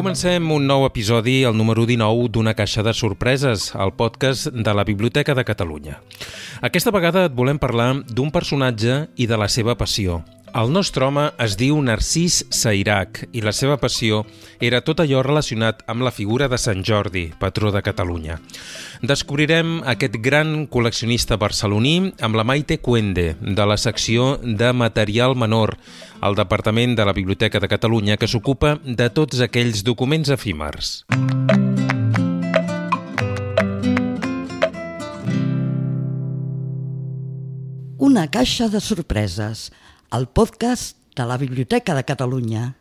Comencem un nou episodi, el número 19 d'Una caixa de sorpreses, el podcast de la Biblioteca de Catalunya. Aquesta vegada et volem parlar d'un personatge i de la seva passió. El nostre home es diu Narcís Sairac i la seva passió era tot allò relacionat amb la figura de Sant Jordi, patró de Catalunya. Descobrirem aquest gran col·leccionista barceloní amb la Maite Cuende, de la secció de material menor, al Departament de la Biblioteca de Catalunya, que s'ocupa de tots aquells documents efímers. Una caixa de sorpreses, el podcast de la Biblioteca de Catalunya.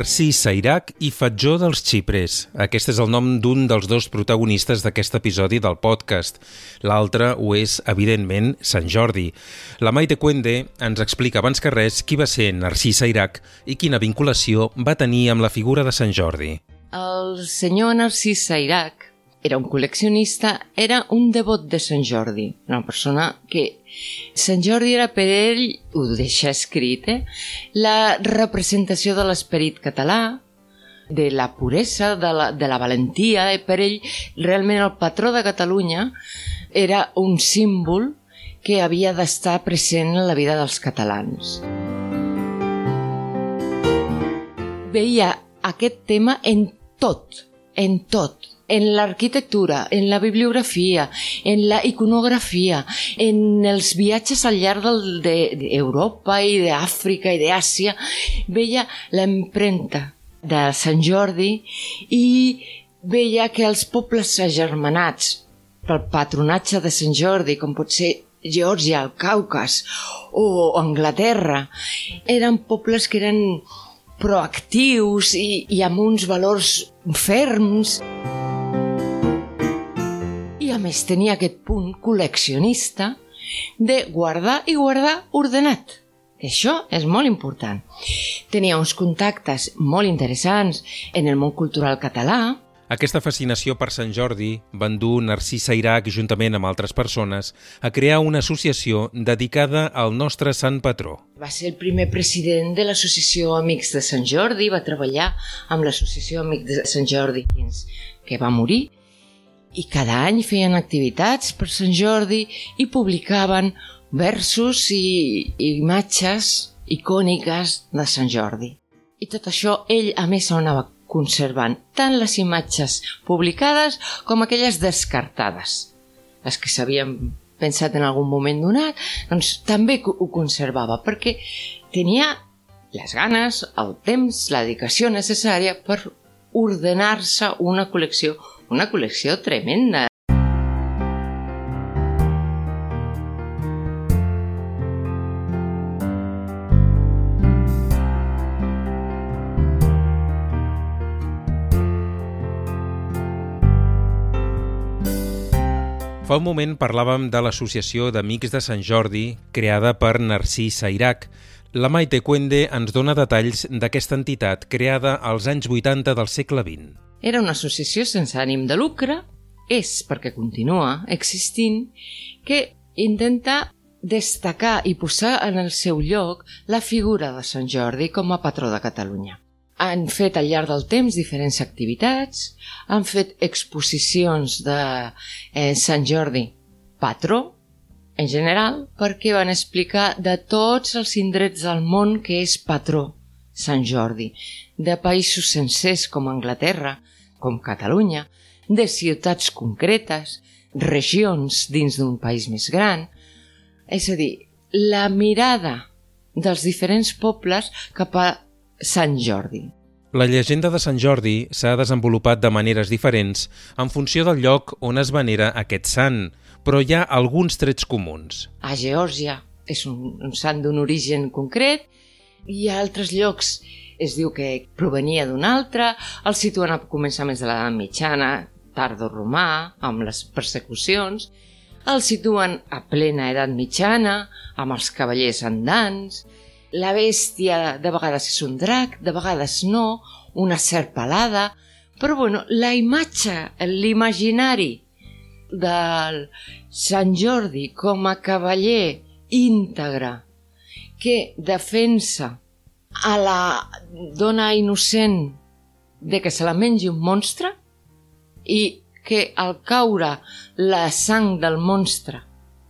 Narcís Sairac i Fatjó dels Xipres. Aquest és el nom d'un dels dos protagonistes d'aquest episodi del podcast. L'altre ho és, evidentment, Sant Jordi. La Maite Cuende ens explica abans que res qui va ser Narcís Sairac i quina vinculació va tenir amb la figura de Sant Jordi. El senyor Narcís Sairac era un col·leccionista, era un devot de Sant Jordi, una persona que Sant Jordi era per ell, ho deixa escrit, eh? la representació de l'esperit català, de la puresa, de la, de la valentia, eh? per ell realment el patró de Catalunya era un símbol que havia d'estar present en la vida dels catalans. Veia aquest tema en tot, en tot, en l'arquitectura, en la bibliografia, en la iconografia, en els viatges al llarg d'Europa de, i d'Àfrica i d'Àsia, veia l'empremta de Sant Jordi i veia que els pobles agermanats pel patronatge de Sant Jordi, com pot ser Geòrgia, el Caucas o Anglaterra, eren pobles que eren proactius i, i amb uns valors ferms. a més tenia aquest punt col·leccionista de guardar i guardar ordenat. Això és molt important. Tenia uns contactes molt interessants en el món cultural català, aquesta fascinació per Sant Jordi van dur Narcís Sairac, juntament amb altres persones, a crear una associació dedicada al nostre sant patró. Va ser el primer president de l'Associació Amics de Sant Jordi, va treballar amb l'Associació Amics de Sant Jordi fins que va morir, i cada any feien activitats per Sant Jordi i publicaven versos i, i imatges icòniques de Sant Jordi. I tot això ell a més ho anava conservant, tant les imatges publicades com aquelles descartades. Les que s'havien pensat en algun moment donat, doncs també ho conservava, perquè tenia les ganes, el temps, la dedicació necessària per ordenar-se una col·lecció una col·lecció tremenda. Fa un moment parlàvem de l'Associació d'Amics de Sant Jordi, creada per Narcís Sairac. La Maite Cuende ens dona detalls d'aquesta entitat creada als anys 80 del segle XX. Era una associació sense ànim de lucre, és perquè continua existint, que intenta destacar i posar en el seu lloc la figura de Sant Jordi com a patró de Catalunya. Han fet al llarg del temps diferents activitats, han fet exposicions de eh, Sant Jordi patró, en general, perquè van explicar de tots els indrets del món que és patró Sant Jordi, de països sencers com Anglaterra, com Catalunya, de ciutats concretes, regions dins d'un país més gran. És a dir, la mirada dels diferents pobles cap a Sant Jordi. La llegenda de Sant Jordi s'ha desenvolupat de maneres diferents en funció del lloc on es venera aquest sant, però hi ha alguns trets comuns. A Geòrgia és un, un sant d'un origen concret, i a altres llocs es diu que provenia d'un altre, el situen a començaments de l'edat mitjana, tardo-romà, amb les persecucions, el situen a plena edat mitjana, amb els cavallers andants, la bèstia de vegades és un drac, de vegades no, una serp alada, però bueno, la imatge, l'imaginari del Sant Jordi com a cavaller íntegre que defensa a la dona innocent de que se la mengi un monstre i que al caure la sang del monstre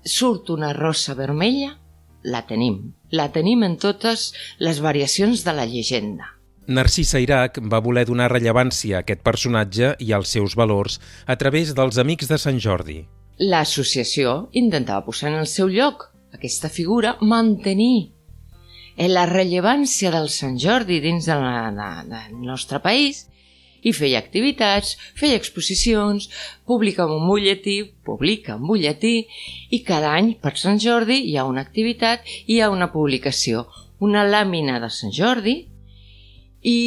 surt una rosa vermella, la tenim. La tenim en totes les variacions de la llegenda. Narcís Sairac va voler donar rellevància a aquest personatge i als seus valors a través dels Amics de Sant Jordi. L'associació intentava posar en el seu lloc aquesta figura, mantenir la rellevància del Sant Jordi dins de la, de, del nostre país. I feia activitats, feia exposicions, publica un butlletí, publica un butlletí i cada any per Sant Jordi hi ha una activitat i hi ha una publicació, una làmina de Sant Jordi i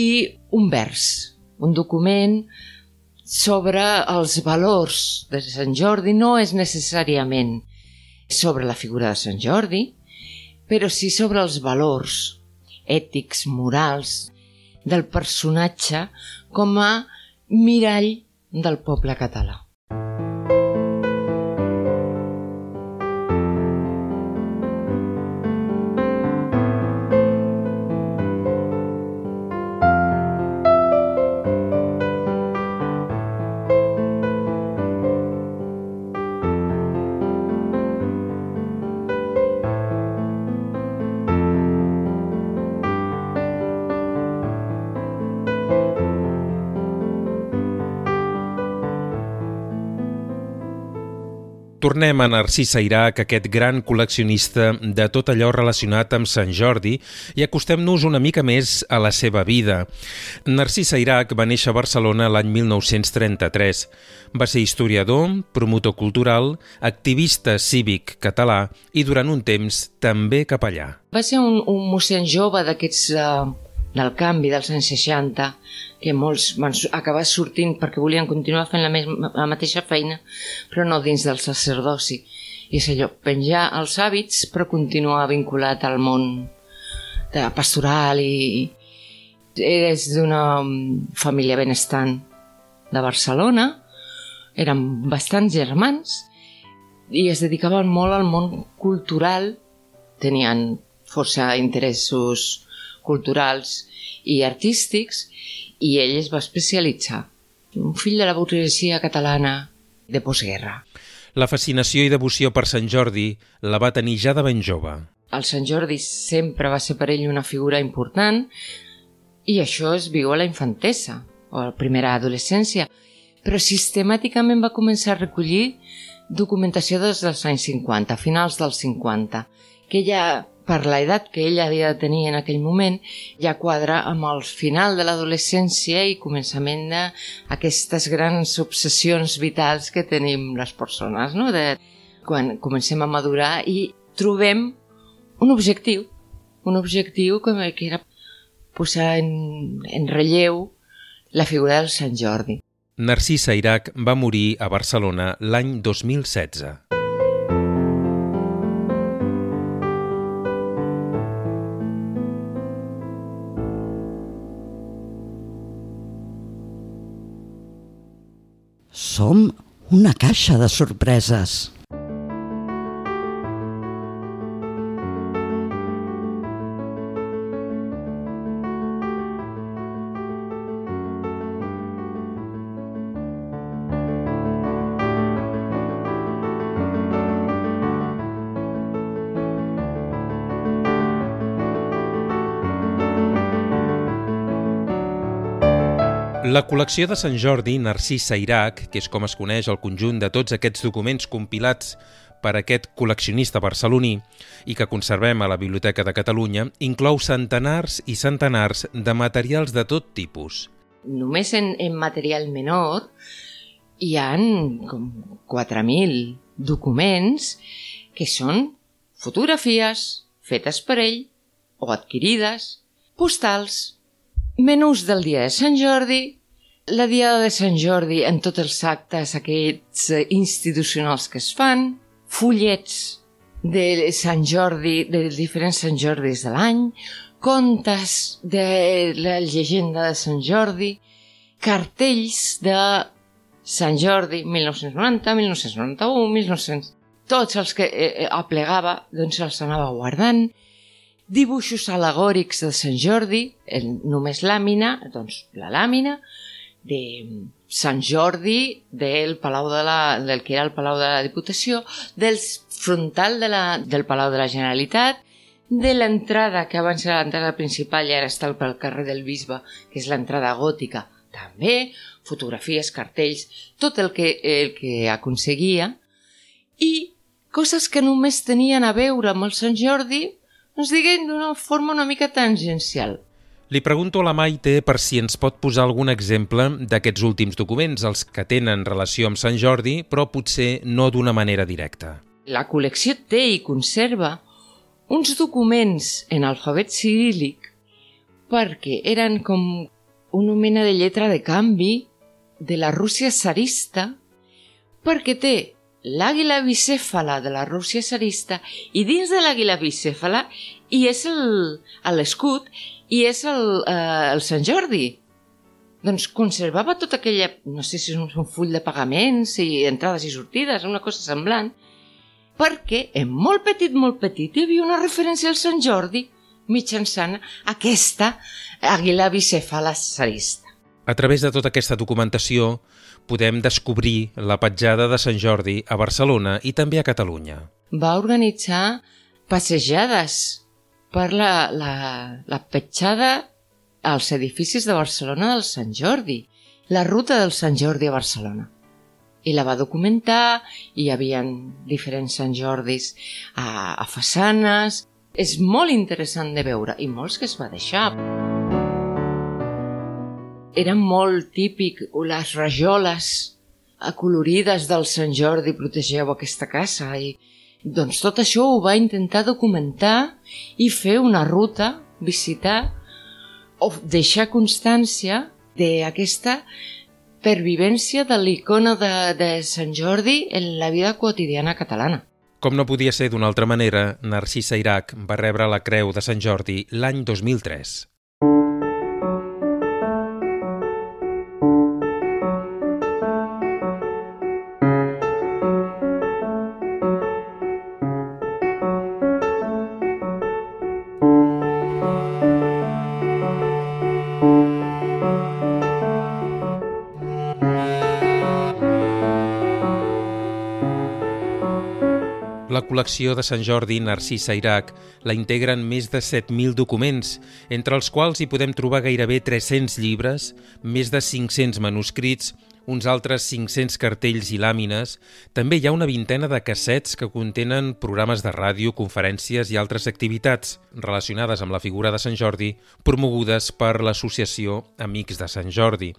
un vers, un document sobre els valors de Sant Jordi, no és necessàriament sobre la figura de Sant Jordi, però sí sobre els valors ètics, morals, del personatge com a mirall del poble català. Tornem a Narcís Sairac, aquest gran col·leccionista de tot allò relacionat amb Sant Jordi, i acostem-nos una mica més a la seva vida. Narcís Sairac va néixer a Barcelona l'any 1933. Va ser historiador, promotor cultural, activista cívic català i durant un temps també capellà. Va ser un, un mossèn jove d'aquests uh, del canvi dels anys 60 que molts van acabar sortint perquè volien continuar fent la, la mateixa feina, però no dins del sacerdoci. I és allò, penjar els hàbits però continuar vinculat al món de pastoral i eres d'una mm, família benestant de Barcelona, eren bastants germans i es dedicaven molt al món cultural, tenien força interessos culturals i artístics i ell es va especialitzar. Un fill de la burguesia catalana de postguerra. La fascinació i devoció per Sant Jordi la va tenir ja de ben jove. El Sant Jordi sempre va ser per ell una figura important i això es viu a la infantesa o a la primera adolescència, però sistemàticament va començar a recollir documentació des dels anys 50, finals dels 50, que ja per l'edat que ell havia de tenir en aquell moment, ja quadra amb el final de l'adolescència i començament d'aquestes grans obsessions vitals que tenim les persones, no? de quan comencem a madurar i trobem un objectiu, un objectiu que era posar en, en relleu la figura del Sant Jordi. Narcís Sairac va morir a Barcelona l'any 2016. Som una caixa de sorpreses. La col·lecció de Sant Jordi, Narcís Sairac, que és com es coneix el conjunt de tots aquests documents compilats per aquest col·leccionista barceloní i que conservem a la Biblioteca de Catalunya, inclou centenars i centenars de materials de tot tipus. Només en, en material menor hi han com 4.000 documents que són fotografies fetes per ell o adquirides, postals, menús del dia de Sant Jordi, la Diada de Sant Jordi en tots els actes aquests eh, institucionals que es fan, fullets de Sant Jordi, dels diferents Sant Jordis de l'any, contes de la llegenda de Sant Jordi, cartells de Sant Jordi 1990, 1991, 1900... Tots els que eh, eh, aplegava, doncs els anava guardant. Dibuixos alegòrics de Sant Jordi, en només làmina, doncs la làmina, de Sant Jordi del Palau de la, del que era el Palau de la Diputació, del frontal de la, del Palau de la Generalitat, de l'entrada, que abans era l'entrada principal i ara està pel carrer del Bisbe, que és l'entrada gòtica, també, fotografies, cartells, tot el que, el que aconseguia, i coses que només tenien a veure amb el Sant Jordi, ens diguen d'una forma una mica tangencial. Li pregunto a la Maite per si ens pot posar algun exemple d'aquests últims documents, els que tenen relació amb Sant Jordi, però potser no d'una manera directa. La col·lecció té i conserva uns documents en alfabet cirílic perquè eren com una mena de lletra de canvi de la Rússia zarista perquè té l'àguila bicèfala de la Rússia zarista i dins de l'àguila bicèfala hi és l'escut i és el, eh, el Sant Jordi. Doncs conservava tota aquella, no sé si és un, un full de pagaments i entrades i sortides, una cosa semblant, perquè en molt petit, molt petit hi havia una referència al Sant Jordi mitjançant aquesta àguila bicèfala zarista. A través de tota aquesta documentació podem descobrir la petjada de Sant Jordi a Barcelona i també a Catalunya. Va organitzar passejades per la, la, la petjada als edificis de Barcelona del Sant Jordi, la ruta del Sant Jordi a Barcelona. I la va documentar, i hi havia diferents Sant Jordis a, a façanes, és molt interessant de veure i molts que es va deixar. Era molt típic les rajoles acolorides del Sant Jordi protegeu aquesta casa i doncs tot això ho va intentar documentar i fer una ruta, visitar o deixar constància d'aquesta pervivència de l'icona de, de Sant Jordi en la vida quotidiana catalana. Com no podia ser d'una altra manera, Narcisa Irac va rebre la Creu de Sant Jordi l'any 2003. La col·lecció de Sant Jordi Narcisa Irac la integren més de 7.000 documents, entre els quals hi podem trobar gairebé 300 llibres, més de 500 manuscrits, uns altres 500 cartells i làmines. També hi ha una vintena de cassets que contenen programes de ràdio, conferències i altres activitats relacionades amb la figura de Sant Jordi promogudes per l'Associació Amics de Sant Jordi.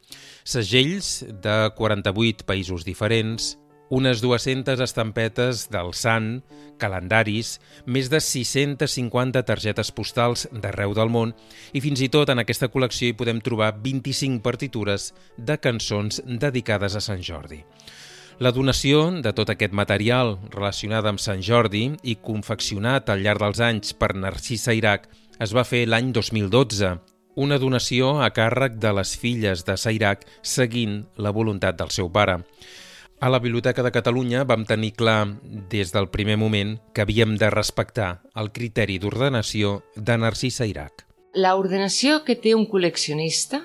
Segells de 48 països diferents, unes 200 estampetes del Sant, calendaris, més de 650 targetes postals d'arreu del món i fins i tot en aquesta col·lecció hi podem trobar 25 partitures de cançons dedicades a Sant Jordi. La donació de tot aquest material relacionat amb Sant Jordi i confeccionat al llarg dels anys per Narcisa Irac es va fer l'any 2012, una donació a càrrec de les filles de Sairac seguint la voluntat del seu pare. A la Biblioteca de Catalunya vam tenir clar des del primer moment que havíem de respectar el criteri d'ordenació de Narcisa Irac. La ordenació que té un col·leccionista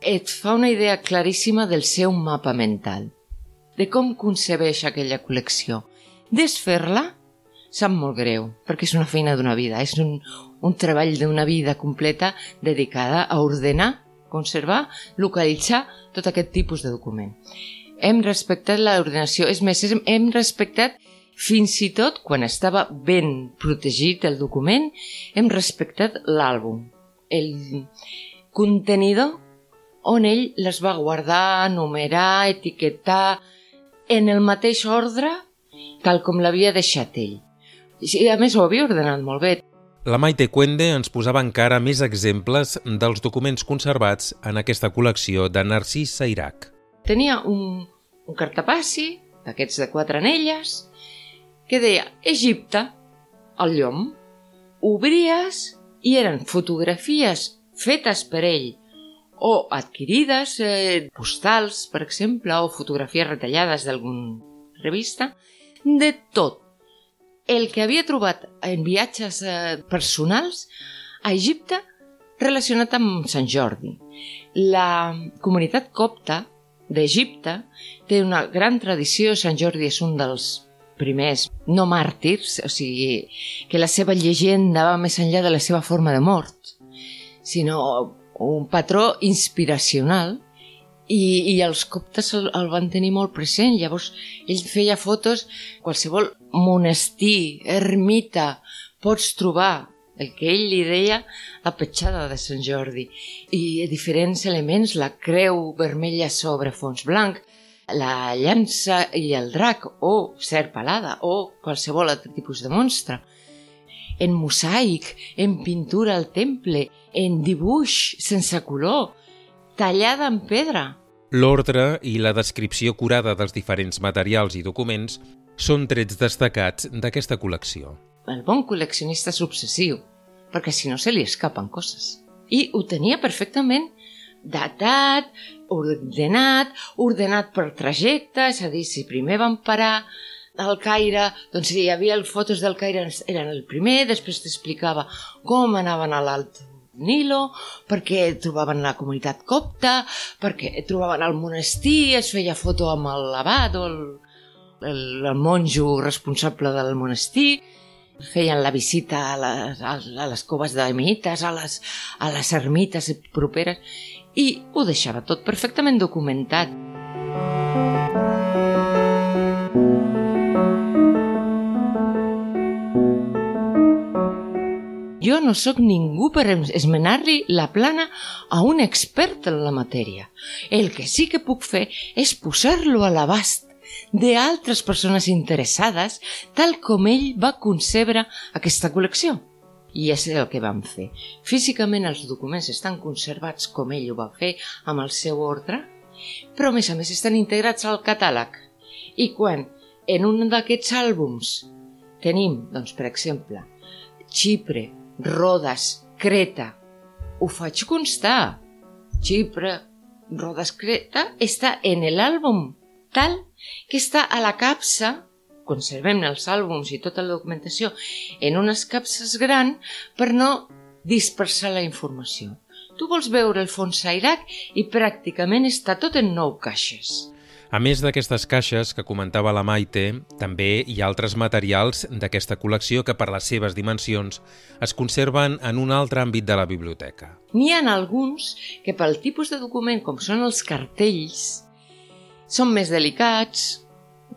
et fa una idea claríssima del seu mapa mental, de com concebeix aquella col·lecció. Desfer-la sap molt greu, perquè és una feina d'una vida, és un, un treball d'una vida completa dedicada a ordenar, conservar, localitzar tot aquest tipus de document hem respectat l'ordenació. És més, hem respectat fins i tot, quan estava ben protegit el document, hem respectat l'àlbum, el contenidor on ell les va guardar, numerar, etiquetar, en el mateix ordre tal com l'havia deixat ell. I a més ho havia ordenat molt bé. La Maite Cuende ens posava encara més exemples dels documents conservats en aquesta col·lecció de Narcís Sairac. Tenia un, un cartapassi, d'aquests de quatre anelles, que deia Egipte, el llom, obries i eren fotografies fetes per ell o adquirides, eh, postals, per exemple, o fotografies retallades d'algun revista, de tot. El que havia trobat en viatges eh, personals a Egipte relacionat amb Sant Jordi. La comunitat copta d'Egipte té una gran tradició, Sant Jordi és un dels primers no màrtirs, o sigui, que la seva llegenda va més enllà de la seva forma de mort, sinó un patró inspiracional i, i els coptes el, el van tenir molt present. Llavors, ell feia fotos, qualsevol monestir, ermita, pots trobar el que ell li deia la petjada de Sant Jordi i diferents elements, la creu vermella sobre fons blanc, la llança i el drac o serp alada o qualsevol altre tipus de monstre. En mosaic, en pintura al temple, en dibuix sense color, tallada en pedra. L'ordre i la descripció curada dels diferents materials i documents són trets destacats d'aquesta col·lecció. El bon col·leccionista és obsessiu, perquè si no se li escapen coses. I ho tenia perfectament datat, ordenat, ordenat per trajecte, és a dir, si primer van parar al Caire, doncs si hi havia el fotos del Caire eren el primer, després t'explicava com anaven a l'alt Nilo, perquè trobaven la comunitat copta, perquè trobaven el monestir, es feia foto amb l'abat o el, el, el monjo responsable del monestir, feien la visita a les, a les coves d'ermites, a les, a les ermites properes, i ho deixava tot perfectament documentat. Jo no sóc ningú per esmenar-li la plana a un expert en la matèria. El que sí que puc fer és posar-lo a l'abast d'altres persones interessades tal com ell va concebre aquesta col·lecció. I és el que vam fer. Físicament els documents estan conservats com ell ho va fer, amb el seu ordre, però a més a més estan integrats al catàleg. I quan en un d'aquests àlbums tenim, doncs, per exemple, Xipre, Rodes, Creta. Ho faig constar. Xipre, Rodes, Creta està en l'àlbum tal que està a la capsa conservem els àlbums i tota la documentació en unes capses gran per no dispersar la informació. Tu vols veure el fons Sairac i pràcticament està tot en nou caixes. A més d'aquestes caixes que comentava la Maite, també hi ha altres materials d'aquesta col·lecció que per les seves dimensions es conserven en un altre àmbit de la biblioteca. N'hi ha alguns que pel tipus de document com són els cartells són més delicats,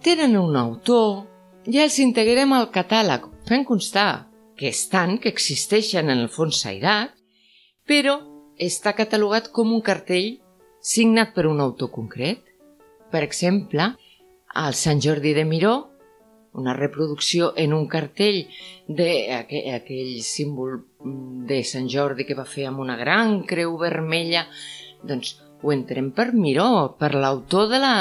tenen un autor, ja els integrem al catàleg, fent constar que estan, que existeixen en el fons Sairac, però està catalogat com un cartell signat per un autor concret. Per exemple, al Sant Jordi de Miró, una reproducció en un cartell d'aquell aquell símbol de Sant Jordi que va fer amb una gran creu vermella, doncs ho entrem per Miró, per l'autor de, la,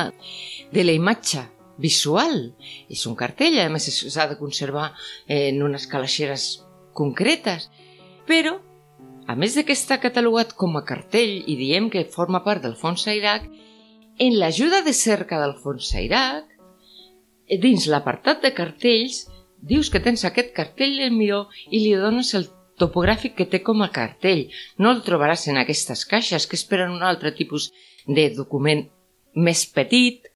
de la imatge visual. És un cartell, a més s'ha de conservar en unes calaixeres concretes. Però, a més de que està catalogat com a cartell i diem que forma part del fons Sairac, en l'ajuda de cerca del fons Sairac, dins l'apartat de cartells, dius que tens aquest cartell del miró i li dones el topogràfic que té com a cartell. No el trobaràs en aquestes caixes, que esperen un altre tipus de document més petit,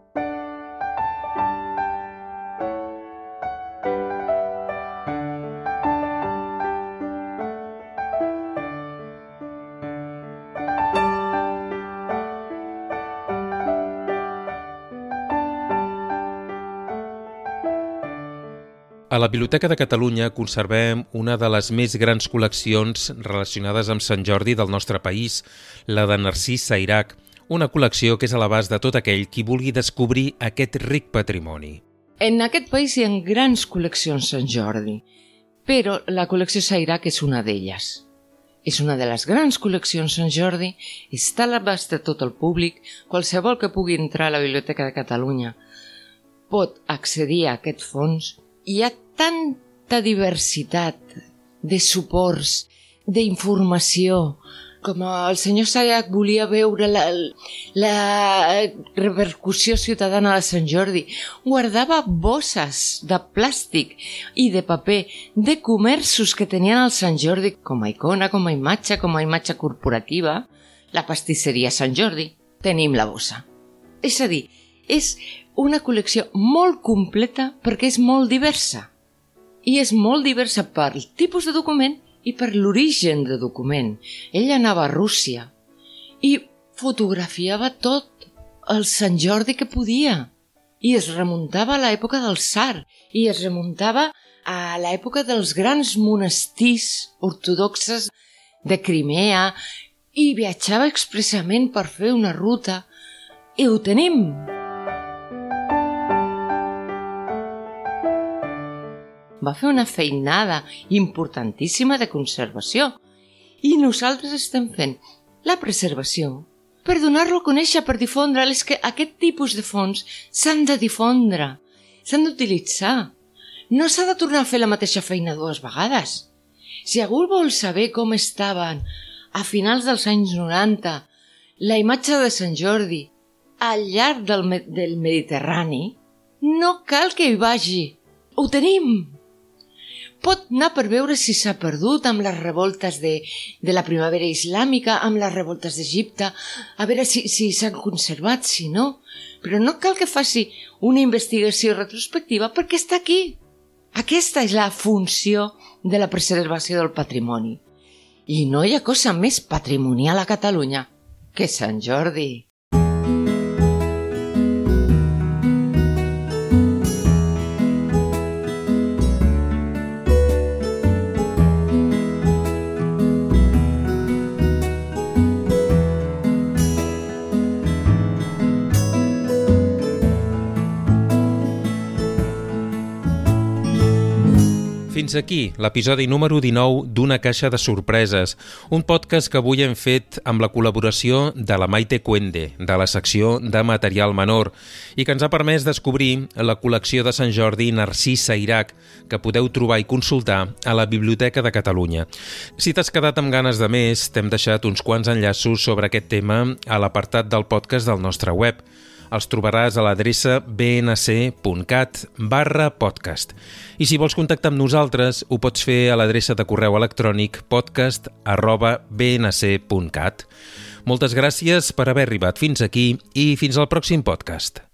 A la Biblioteca de Catalunya conservem una de les més grans col·leccions relacionades amb Sant Jordi del nostre país, la de Narcís Sairac, una col·lecció que és a l'abast de tot aquell qui vulgui descobrir aquest ric patrimoni. En aquest país hi ha grans col·leccions Sant Jordi, però la col·lecció Sairac és una d'elles. És una de les grans col·leccions Sant Jordi, està a l'abast de tot el públic, qualsevol que pugui entrar a la Biblioteca de Catalunya pot accedir a aquest fons hi ha tant tanta diversitat de suports, d'informació, com el senyor Sayac volia veure la, la repercussió ciutadana de Sant Jordi, guardava bosses de plàstic i de paper de comerços que tenien el Sant Jordi com a icona, com a imatge, com a imatge corporativa. La pastisseria Sant Jordi, tenim la bossa. És a dir, és una col·lecció molt completa perquè és molt diversa. I és molt diversa per tipus de document i per l'origen de document. Ell anava a Rússia i fotografiava tot el Sant Jordi que podia i es remuntava a l'època del Sar i es remuntava a l'època dels grans monestirs ortodoxes de Crimea i viatjava expressament per fer una ruta i ho tenim. Va fer una feinada importantíssima de conservació i nosaltres estem fent la preservació per donar-lo a conèixer, per difondre. És que aquest tipus de fons s'han de difondre, s'han d'utilitzar. No s'ha de tornar a fer la mateixa feina dues vegades. Si algú vol saber com estaven a finals dels anys 90 la imatge de Sant Jordi al llarg del, del Mediterrani, no cal que hi vagi. Ho tenim! Pot anar per veure si s'ha perdut amb les revoltes de, de la primavera islàmica, amb les revoltes d'Egipte, a veure si s'han si conservat, si no. Però no cal que faci una investigació retrospectiva perquè està aquí. Aquesta és la funció de la preservació del patrimoni. I no hi ha cosa més patrimonial a Catalunya que Sant Jordi. Fins aquí l'episodi número 19 d'Una caixa de sorpreses, un podcast que avui hem fet amb la col·laboració de la Maite Cuende, de la secció de material menor, i que ens ha permès descobrir la col·lecció de Sant Jordi Narcís Sairac, que podeu trobar i consultar a la Biblioteca de Catalunya. Si t'has quedat amb ganes de més, t'hem deixat uns quants enllaços sobre aquest tema a l'apartat del podcast del nostre web els trobaràs a l'adreça bnc.cat barra podcast. I si vols contactar amb nosaltres, ho pots fer a l'adreça de correu electrònic podcast arroba bnc.cat. Moltes gràcies per haver arribat fins aquí i fins al pròxim podcast.